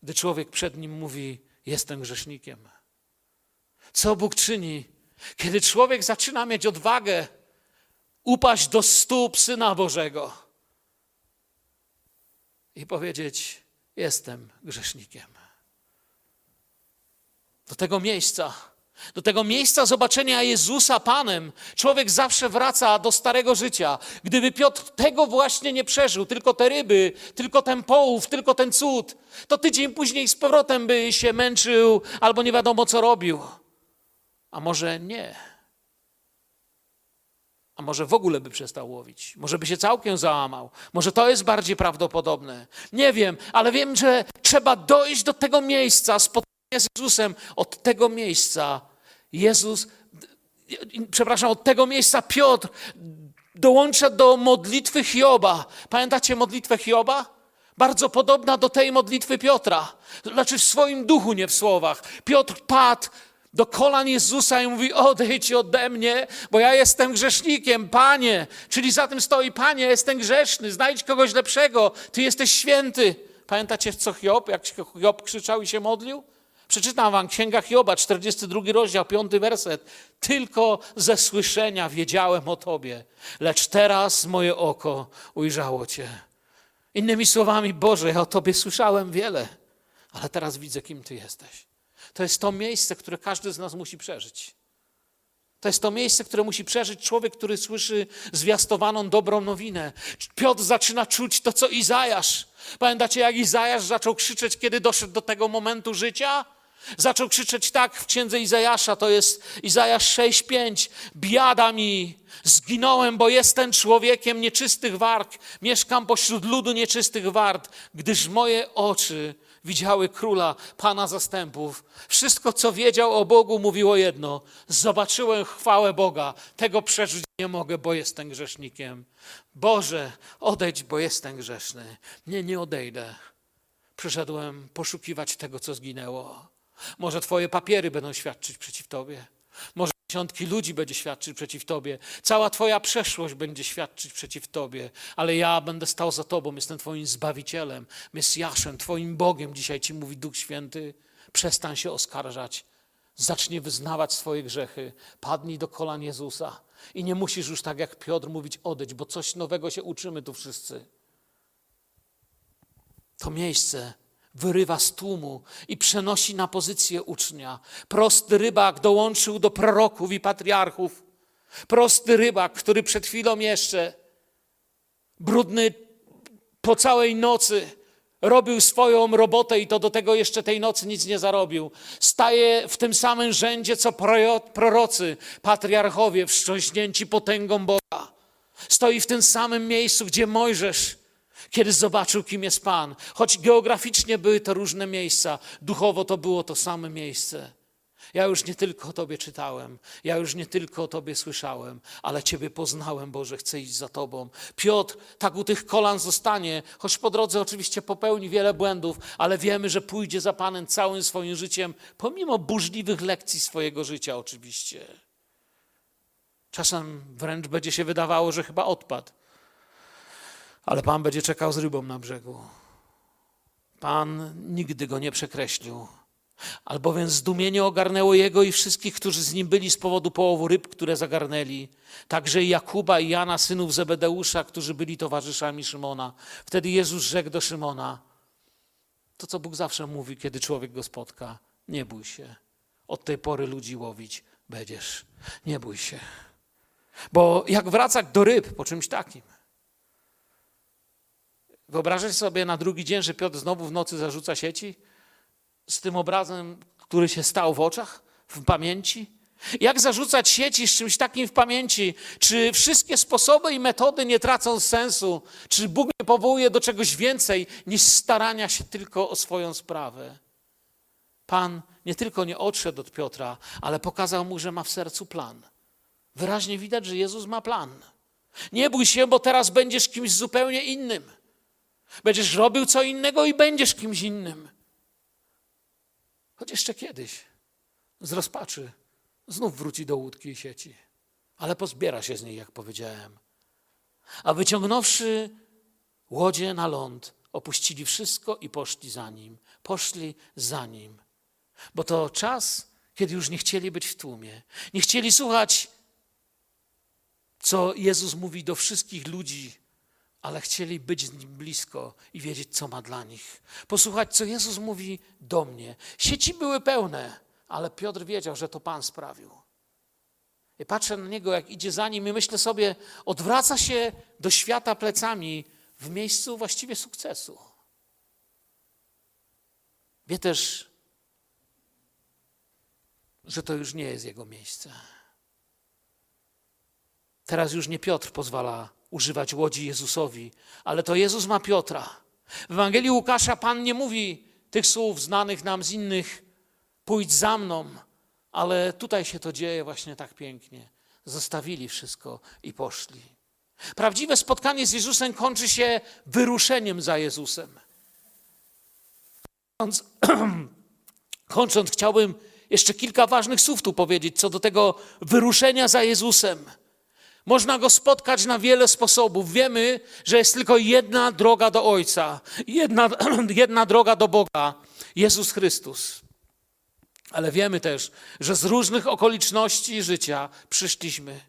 gdy człowiek przed nim mówi: Jestem grzesznikiem? Co Bóg czyni, kiedy człowiek zaczyna mieć odwagę upaść do stóp Syna Bożego i powiedzieć: Jestem grzesznikiem? Do tego miejsca do tego miejsca zobaczenia Jezusa Panem, człowiek zawsze wraca do starego życia. Gdyby Piotr tego właśnie nie przeżył, tylko te ryby, tylko ten połów, tylko ten cud, to tydzień później z powrotem by się męczył albo nie wiadomo co robił. A może nie. A może w ogóle by przestał łowić? Może by się całkiem załamał? Może to jest bardziej prawdopodobne? Nie wiem, ale wiem, że trzeba dojść do tego miejsca, spotkania z Jezusem. Od tego miejsca Jezus, przepraszam, od tego miejsca Piotr dołącza do modlitwy Hioba. Pamiętacie modlitwę Hioba? Bardzo podobna do tej modlitwy Piotra. Znaczy w swoim duchu, nie w słowach. Piotr padł do kolan Jezusa i mówi: Odejdź ode mnie, bo ja jestem grzesznikiem, panie. Czyli za tym stoi: Panie, jestem grzeszny, znajdź kogoś lepszego, ty jesteś święty. Pamiętacie, co Hiob, jak Hiob krzyczał i się modlił? Przeczytam wam Księga Hioba, 42 rozdział, 5 werset. Tylko ze słyszenia wiedziałem o Tobie, lecz teraz moje oko ujrzało Cię. Innymi słowami, Boże, ja o Tobie słyszałem wiele, ale teraz widzę, kim Ty jesteś. To jest to miejsce, które każdy z nas musi przeżyć. To jest to miejsce, które musi przeżyć człowiek, który słyszy zwiastowaną dobrą nowinę. Piotr zaczyna czuć to, co Izajasz. Pamiętacie, jak Izajasz zaczął krzyczeć, kiedy doszedł do tego momentu życia? Zaczął krzyczeć tak w księdze Izajasza, to jest Izajasz 6:5. Biada mi, zginąłem, bo jestem człowiekiem nieczystych wart, mieszkam pośród ludu nieczystych wart, gdyż moje oczy widziały króla, pana zastępów. Wszystko, co wiedział o Bogu, mówiło jedno: Zobaczyłem chwałę Boga, tego przeżyć nie mogę, bo jestem grzesznikiem. Boże, odejdź, bo jestem grzeszny. Nie, nie odejdę. Przyszedłem poszukiwać tego, co zginęło. Może Twoje papiery będą świadczyć przeciw Tobie. Może dziesiątki ludzi będzie świadczyć przeciw Tobie. Cała Twoja przeszłość będzie świadczyć przeciw Tobie. Ale ja będę stał za Tobą. Jestem Twoim Zbawicielem, Mesjaszem, Twoim Bogiem. Dzisiaj Ci mówi Duch Święty. Przestań się oskarżać. Zacznij wyznawać swoje grzechy. Padnij do kolan Jezusa. I nie musisz już tak jak Piotr mówić odejdź, bo coś nowego się uczymy tu wszyscy. To miejsce wyrywa z tłumu i przenosi na pozycję ucznia. Prosty rybak dołączył do proroków i patriarchów. Prosty rybak, który przed chwilą jeszcze, brudny po całej nocy, robił swoją robotę i to do tego jeszcze tej nocy nic nie zarobił. Staje w tym samym rzędzie, co prorocy, patriarchowie, wstrząśnięci potęgą Boga. Stoi w tym samym miejscu, gdzie Mojżesz Kiedy zobaczył, kim jest Pan. Choć geograficznie były to różne miejsca, duchowo to było to samo miejsce. Ja już nie tylko o Tobie czytałem, ja już nie tylko o Tobie słyszałem, ale Ciebie poznałem, Boże, chcę iść za Tobą. Piotr tak u tych kolan zostanie, choć po drodze oczywiście popełni wiele błędów, ale wiemy, że pójdzie za Panem całym swoim życiem, pomimo burzliwych lekcji swojego życia oczywiście. Czasem wręcz będzie się wydawało, że chyba odpadł, ale Pan będzie czekał z rybą na brzegu. Pan nigdy go nie przekreślił albowiem zdumienie ogarnęło jego i wszystkich, którzy z nim byli z powodu połowu ryb, które zagarnęli. Także i Jakuba i Jana, synów Zebedeusza, którzy byli towarzyszami Szymona. Wtedy Jezus rzekł do Szymona, to co Bóg zawsze mówi, kiedy człowiek go spotka, nie bój się. Od tej pory ludzi łowić będziesz. Nie bój się. Bo jak wracać do ryb po czymś takim? Wyobrażasz sobie na drugi dzień, że Piotr znowu w nocy zarzuca sieci? z tym obrazem, który się stał w oczach, w pamięci? Jak zarzucać sieci z czymś takim w pamięci? Czy wszystkie sposoby i metody nie tracą sensu? Czy Bóg nie powołuje do czegoś więcej niż starania się tylko o swoją sprawę? Pan nie tylko nie odszedł od Piotra, ale pokazał mu, że ma w sercu plan. Wyraźnie widać, że Jezus ma plan. Nie bój się, bo teraz będziesz kimś zupełnie innym. Będziesz robił co innego i będziesz kimś innym. Choć jeszcze kiedyś z rozpaczy znów wróci do łódki i sieci, ale pozbiera się z niej, jak powiedziałem. A wyciągnąwszy łodzie na ląd, opuścili wszystko i poszli za nim. Poszli za nim. Bo to czas, kiedy już nie chcieli być w tłumie. Nie chcieli słuchać, co Jezus mówi do wszystkich ludzi ale chcieli być z Nim blisko i wiedzieć, co ma dla nich. Posłuchać, co Jezus mówi do mnie. Sieci były pełne, ale Piotr wiedział, że to Pan sprawił. I patrzę na niego, jak idzie za nim, i myślę sobie, odwraca się do świata plecami w miejscu właściwie sukcesu. Wie też, że to już nie jest jego miejsce. Teraz już nie Piotr pozwala używać łodzi Jezusowi, ale to Jezus ma Piotra. W Ewangelii Łukasza Pan nie mówi tych słów znanych nam z innych, pójdź za mną, ale tutaj się to dzieje właśnie tak pięknie. Zostawili wszystko i poszli. Prawdziwe spotkanie z Jezusem kończy się wyruszeniem za Jezusem. Kończąc, kończąc chciałbym jeszcze kilka ważnych słów tu powiedzieć co do tego wyruszenia za Jezusem. Można go spotkać na wiele sposobów. Wiemy, że jest tylko jedna droga do Ojca, jedna, jedna droga do Boga Jezus Chrystus. Ale wiemy też, że z różnych okoliczności życia przyszliśmy.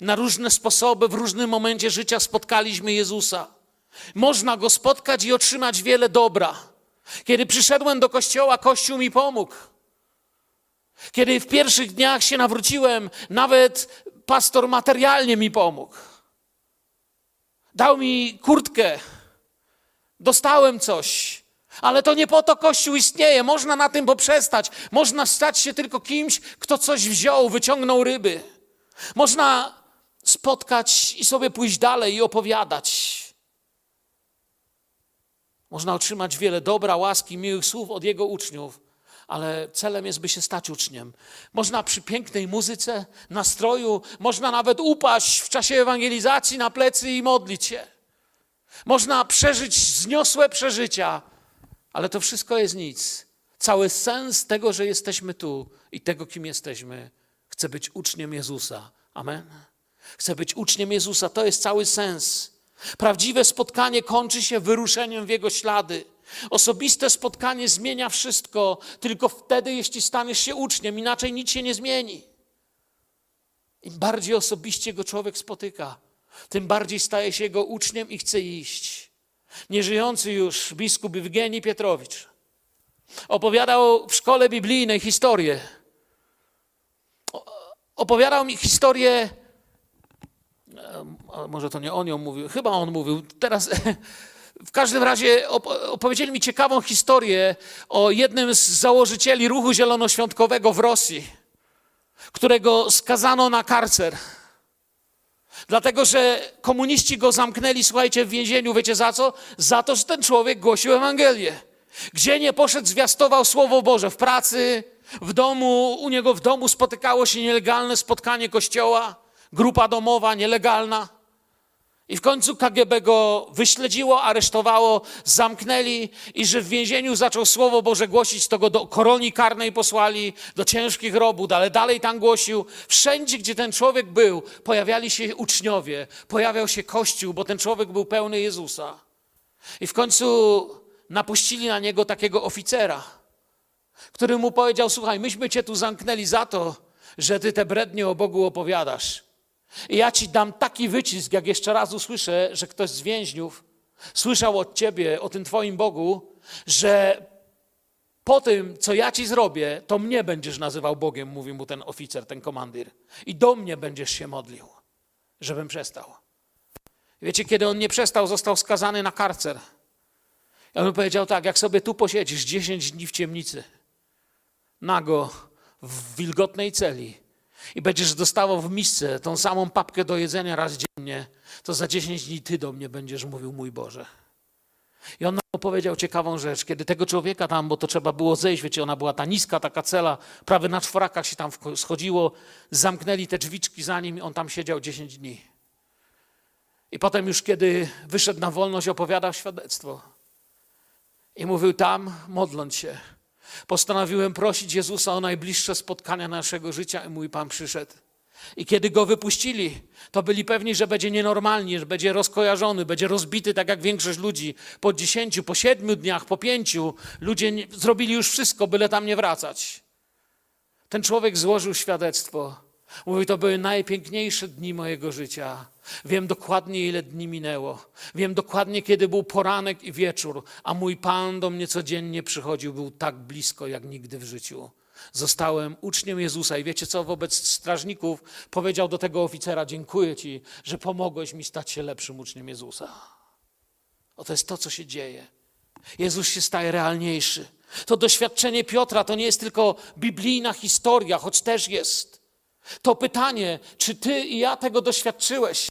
Na różne sposoby, w różnym momencie życia spotkaliśmy Jezusa. Można go spotkać i otrzymać wiele dobra. Kiedy przyszedłem do kościoła, Kościół mi pomógł. Kiedy w pierwszych dniach się nawróciłem, nawet pastor materialnie mi pomógł. Dał mi kurtkę, dostałem coś, ale to nie po to Kościół istnieje. Można na tym poprzestać. Można stać się tylko kimś, kto coś wziął, wyciągnął ryby. Można spotkać i sobie pójść dalej i opowiadać. Można otrzymać wiele dobra, łaski, miłych słów od jego uczniów ale celem jest, by się stać uczniem. Można przy pięknej muzyce, nastroju, można nawet upaść w czasie ewangelizacji na plecy i modlić się. Można przeżyć zniosłe przeżycia, ale to wszystko jest nic. Cały sens tego, że jesteśmy tu i tego, kim jesteśmy, chcę być uczniem Jezusa. Amen. Chcę być uczniem Jezusa, to jest cały sens. Prawdziwe spotkanie kończy się wyruszeniem w Jego ślady. Osobiste spotkanie zmienia wszystko, tylko wtedy, jeśli staniesz się uczniem, inaczej nic się nie zmieni. Im bardziej osobiście go człowiek spotyka, tym bardziej staje się jego uczniem i chce iść. Nieżyjący już biskup Ewgenii Pietrowicz opowiadał w szkole biblijnej historię. Opowiadał mi historię, może to nie on ją mówił, chyba on mówił, teraz W każdym razie opowiedzieli mi ciekawą historię o jednym z założycieli ruchu zielonoświątkowego w Rosji, którego skazano na karcer. Dlatego, że komuniści go zamknęli, słuchajcie, w więzieniu. Wiecie za co? Za to, że ten człowiek głosił Ewangelię. Gdzie nie poszedł, zwiastował Słowo Boże. W pracy, w domu, u niego w domu spotykało się nielegalne spotkanie kościoła, grupa domowa, nielegalna. I w końcu KGB go wyśledziło, aresztowało, zamknęli i że w więzieniu zaczął Słowo Boże głosić, to go do koronii karnej posłali, do ciężkich robót, ale dalej tam głosił. Wszędzie, gdzie ten człowiek był, pojawiali się uczniowie, pojawiał się Kościół, bo ten człowiek był pełny Jezusa. I w końcu napuścili na niego takiego oficera, który mu powiedział, słuchaj, myśmy cię tu zamknęli za to, że ty te brednie o Bogu opowiadasz. I ja ci dam taki wycisk, jak jeszcze raz usłyszę, że ktoś z więźniów słyszał od ciebie, o tym twoim Bogu, że po tym, co ja ci zrobię, to mnie będziesz nazywał Bogiem, mówił mu ten oficer, ten komandir. I do mnie będziesz się modlił, żebym przestał. Wiecie, kiedy on nie przestał, został skazany na karcer. Ja bym powiedział tak, jak sobie tu posiedzisz 10 dni w ciemnicy, nago, w wilgotnej celi, i będziesz dostawał w misce tą samą papkę do jedzenia raz dziennie, to za 10 dni ty do mnie będziesz mówił, mój Boże. I on nam opowiedział ciekawą rzecz, kiedy tego człowieka tam, bo to trzeba było zejść, wiecie, ona była ta niska taka cela, prawie na czworakach się tam schodziło, zamknęli te drzwiczki za nim on tam siedział 10 dni. I potem już kiedy wyszedł na wolność, opowiadał świadectwo. I mówił tam, modląc się, Postanowiłem prosić Jezusa o najbliższe spotkania naszego życia i mój Pan przyszedł. I kiedy go wypuścili, to byli pewni, że będzie nienormalnie, że będzie rozkojarzony, będzie rozbity, tak jak większość ludzi. Po dziesięciu, po siedmiu dniach, po pięciu ludzie nie, zrobili już wszystko, byle tam nie wracać. Ten człowiek złożył świadectwo. Mówi, to były najpiękniejsze dni mojego życia. Wiem dokładnie, ile dni minęło. Wiem dokładnie, kiedy był poranek i wieczór, a mój Pan do mnie codziennie przychodził, był tak blisko jak nigdy w życiu. Zostałem uczniem Jezusa i wiecie co, wobec strażników powiedział do tego oficera: Dziękuję Ci, że pomogłeś mi stać się lepszym uczniem Jezusa. Oto jest to, co się dzieje. Jezus się staje realniejszy. To doświadczenie Piotra to nie jest tylko biblijna historia, choć też jest. To pytanie, czy ty i ja tego doświadczyłeś?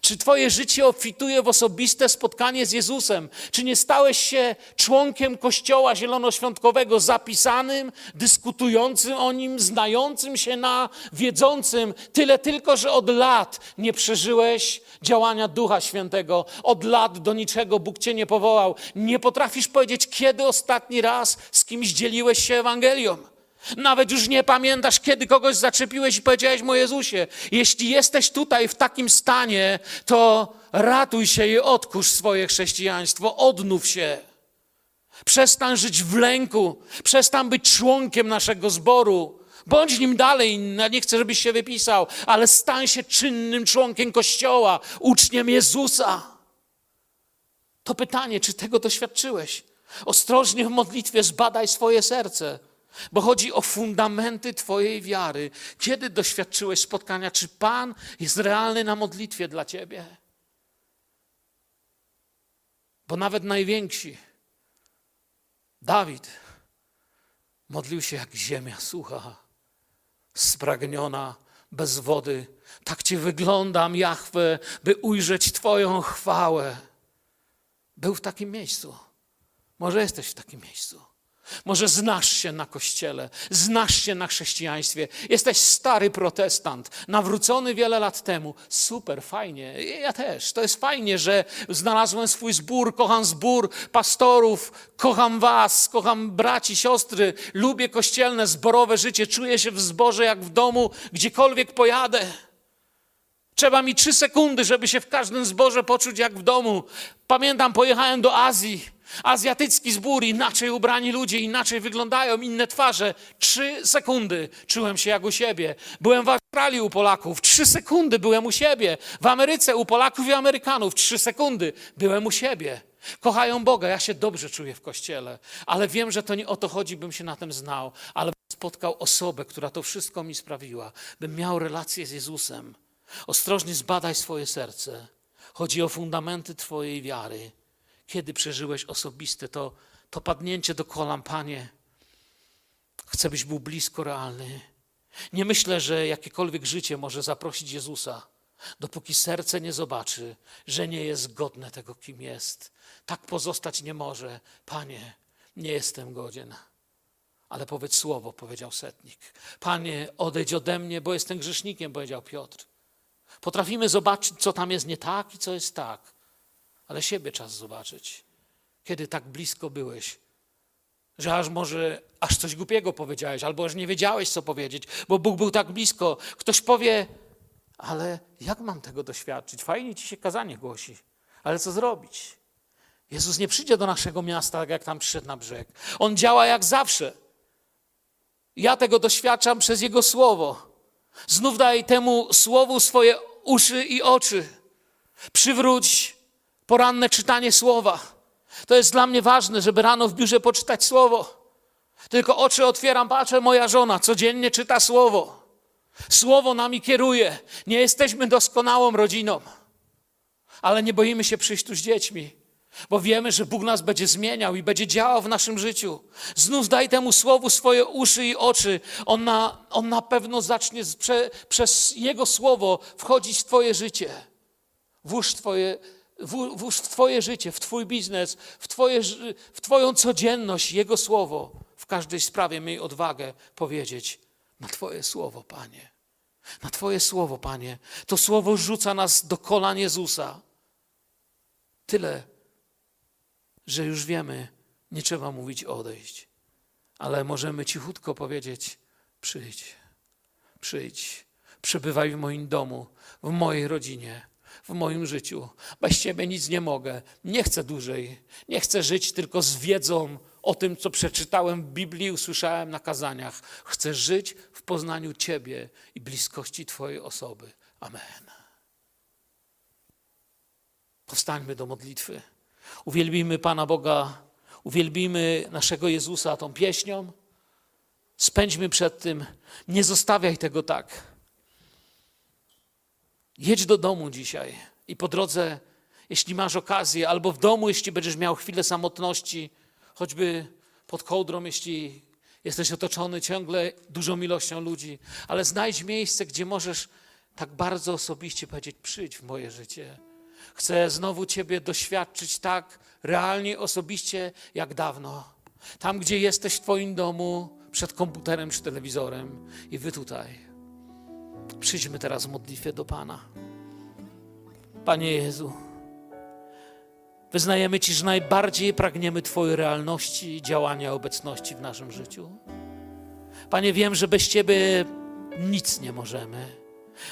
Czy Twoje życie obfituje w osobiste spotkanie z Jezusem? Czy nie stałeś się członkiem Kościoła Zielonoświątkowego, zapisanym, dyskutującym o nim, znającym się na, wiedzącym, tyle tylko, że od lat nie przeżyłeś działania Ducha Świętego, od lat do niczego Bóg Cię nie powołał. Nie potrafisz powiedzieć, kiedy ostatni raz z kimś dzieliłeś się Ewangelią. Nawet już nie pamiętasz, kiedy kogoś zaczepiłeś i powiedziałeś mu Jezusie, jeśli jesteś tutaj w takim stanie, to ratuj się i odkurz swoje chrześcijaństwo, odnów się. Przestań żyć w lęku, przestań być członkiem naszego zboru. Bądź nim dalej, nie chcę, żebyś się wypisał, ale stań się czynnym członkiem Kościoła, uczniem Jezusa. To pytanie, czy tego doświadczyłeś? Ostrożnie w modlitwie zbadaj swoje serce. Bo chodzi o fundamenty Twojej wiary. Kiedy doświadczyłeś spotkania? Czy Pan jest realny na modlitwie dla Ciebie? Bo nawet najwięksi, Dawid, modlił się jak ziemia sucha, spragniona, bez wody. Tak Ci wyglądam, Jahwe, by ujrzeć Twoją chwałę. Był w takim miejscu. Może jesteś w takim miejscu. Może znasz się na kościele, znasz się na chrześcijaństwie, jesteś stary protestant, nawrócony wiele lat temu. Super, fajnie. Ja też. To jest fajnie, że znalazłem swój zbór, kocham zbór pastorów, kocham was, kocham braci, siostry, lubię kościelne, zborowe życie, czuję się w zborze jak w domu, gdziekolwiek pojadę. Trzeba mi trzy sekundy, żeby się w każdym zborze poczuć jak w domu. Pamiętam, pojechałem do Azji Azjatycki zbór, inaczej ubrani ludzie, inaczej wyglądają, inne twarze. Trzy sekundy czułem się jak u siebie. Byłem w Australii u Polaków, trzy sekundy byłem u siebie. W Ameryce u Polaków i Amerykanów, trzy sekundy byłem u siebie. Kochają Boga, ja się dobrze czuję w kościele, ale wiem, że to nie o to chodzi, bym się na tym znał, ale spotkał osobę, która to wszystko mi sprawiła, bym miał relację z Jezusem. Ostrożnie zbadaj swoje serce. Chodzi o fundamenty Twojej wiary kiedy przeżyłeś osobiste to, to padnięcie do kolan, Panie. Chcę, byś był blisko realny. Nie myślę, że jakiekolwiek życie może zaprosić Jezusa dopóki serce nie zobaczy, że nie jest godne tego, kim jest. Tak pozostać nie może. Panie, nie jestem godzien. Ale powiedz słowo, powiedział setnik. Panie, odejdź ode mnie, bo jestem grzesznikiem, powiedział Piotr. Potrafimy zobaczyć, co tam jest nie tak i co jest tak, ale siebie czas zobaczyć. Kiedy tak blisko byłeś, że aż może aż coś głupiego powiedziałeś, albo aż nie wiedziałeś, co powiedzieć, bo Bóg był tak blisko. Ktoś powie, ale jak mam tego doświadczyć? Fajnie ci się kazanie głosi, ale co zrobić? Jezus nie przyjdzie do naszego miasta, tak jak tam przyszedł na brzeg. On działa jak zawsze. Ja tego doświadczam przez Jego Słowo. Znów daj temu Słowu swoje uszy i oczy. Przywróć poranne czytanie Słowa. To jest dla mnie ważne, żeby rano w biurze poczytać Słowo. Tylko oczy otwieram, patrzę, moja żona codziennie czyta Słowo. Słowo nami kieruje. Nie jesteśmy doskonałą rodziną, ale nie boimy się przyjść tu z dziećmi, bo wiemy, że Bóg nas będzie zmieniał i będzie działał w naszym życiu. Znów daj temu Słowu swoje uszy i oczy. On na, on na pewno zacznie prze, przez Jego Słowo wchodzić w Twoje życie. Włóż Twoje, włóż w Twoje życie, w Twój biznes, w, twoje, w Twoją codzienność Jego Słowo. W każdej sprawie miej odwagę powiedzieć na Twoje Słowo, Panie. Na Twoje Słowo, Panie. To Słowo rzuca nas do kolan Jezusa. Tyle, że już wiemy, nie trzeba mówić odejść, ale możemy cichutko powiedzieć: przyjdź, przyjdź, przebywaj w moim domu, w mojej rodzinie, w moim życiu. Bez Ciebie nic nie mogę, nie chcę dłużej, nie chcę żyć tylko z wiedzą o tym, co przeczytałem w Biblii, usłyszałem na kazaniach. Chcę żyć w poznaniu Ciebie i bliskości Twojej osoby. Amen. Powstańmy do modlitwy. Uwielbimy Pana Boga, uwielbimy naszego Jezusa tą pieśnią. Spędźmy przed tym, nie zostawiaj tego tak. Jedź do domu dzisiaj i po drodze, jeśli masz okazję, albo w domu, jeśli będziesz miał chwilę samotności, choćby pod kołdrą, jeśli jesteś otoczony ciągle dużą ilością ludzi, ale znajdź miejsce, gdzie możesz tak bardzo osobiście powiedzieć: Przyjdź w moje życie. Chcę znowu Ciebie doświadczyć tak realnie, osobiście jak dawno. Tam, gdzie jesteś w Twoim domu, przed komputerem czy telewizorem, i Wy tutaj. Przyjdźmy teraz w modlitwie do Pana. Panie Jezu, wyznajemy Ci, że najbardziej pragniemy Twojej realności, działania, obecności w naszym życiu. Panie, wiem, że bez Ciebie nic nie możemy,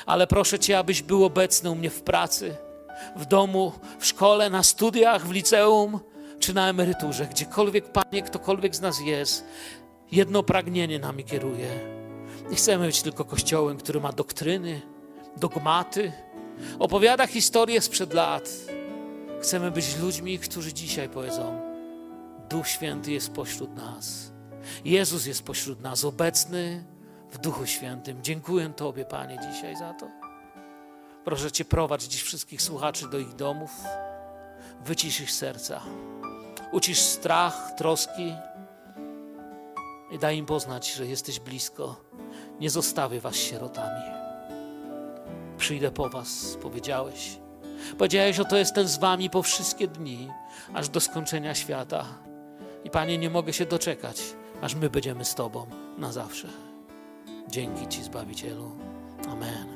ale proszę Cię, abyś był obecny u mnie w pracy w domu, w szkole, na studiach, w liceum czy na emeryturze, gdziekolwiek, Panie, ktokolwiek z nas jest, jedno pragnienie nami kieruje. Nie chcemy być tylko kościołem, który ma doktryny, dogmaty, opowiada historię sprzed lat. Chcemy być ludźmi, którzy dzisiaj powiedzą: Duch Święty jest pośród nas. Jezus jest pośród nas, obecny w Duchu Świętym. Dziękuję Tobie, Panie, dzisiaj za to. Proszę Cię, prowadź dziś wszystkich słuchaczy do ich domów. Wycisz ich serca. Ucisz strach, troski i daj im poznać, że jesteś blisko. Nie zostawię Was sierotami. Przyjdę po Was, powiedziałeś. Powiedziałeś, oto jestem z Wami po wszystkie dni, aż do skończenia świata. I Panie, nie mogę się doczekać, aż my będziemy z Tobą na zawsze. Dzięki Ci, Zbawicielu. Amen.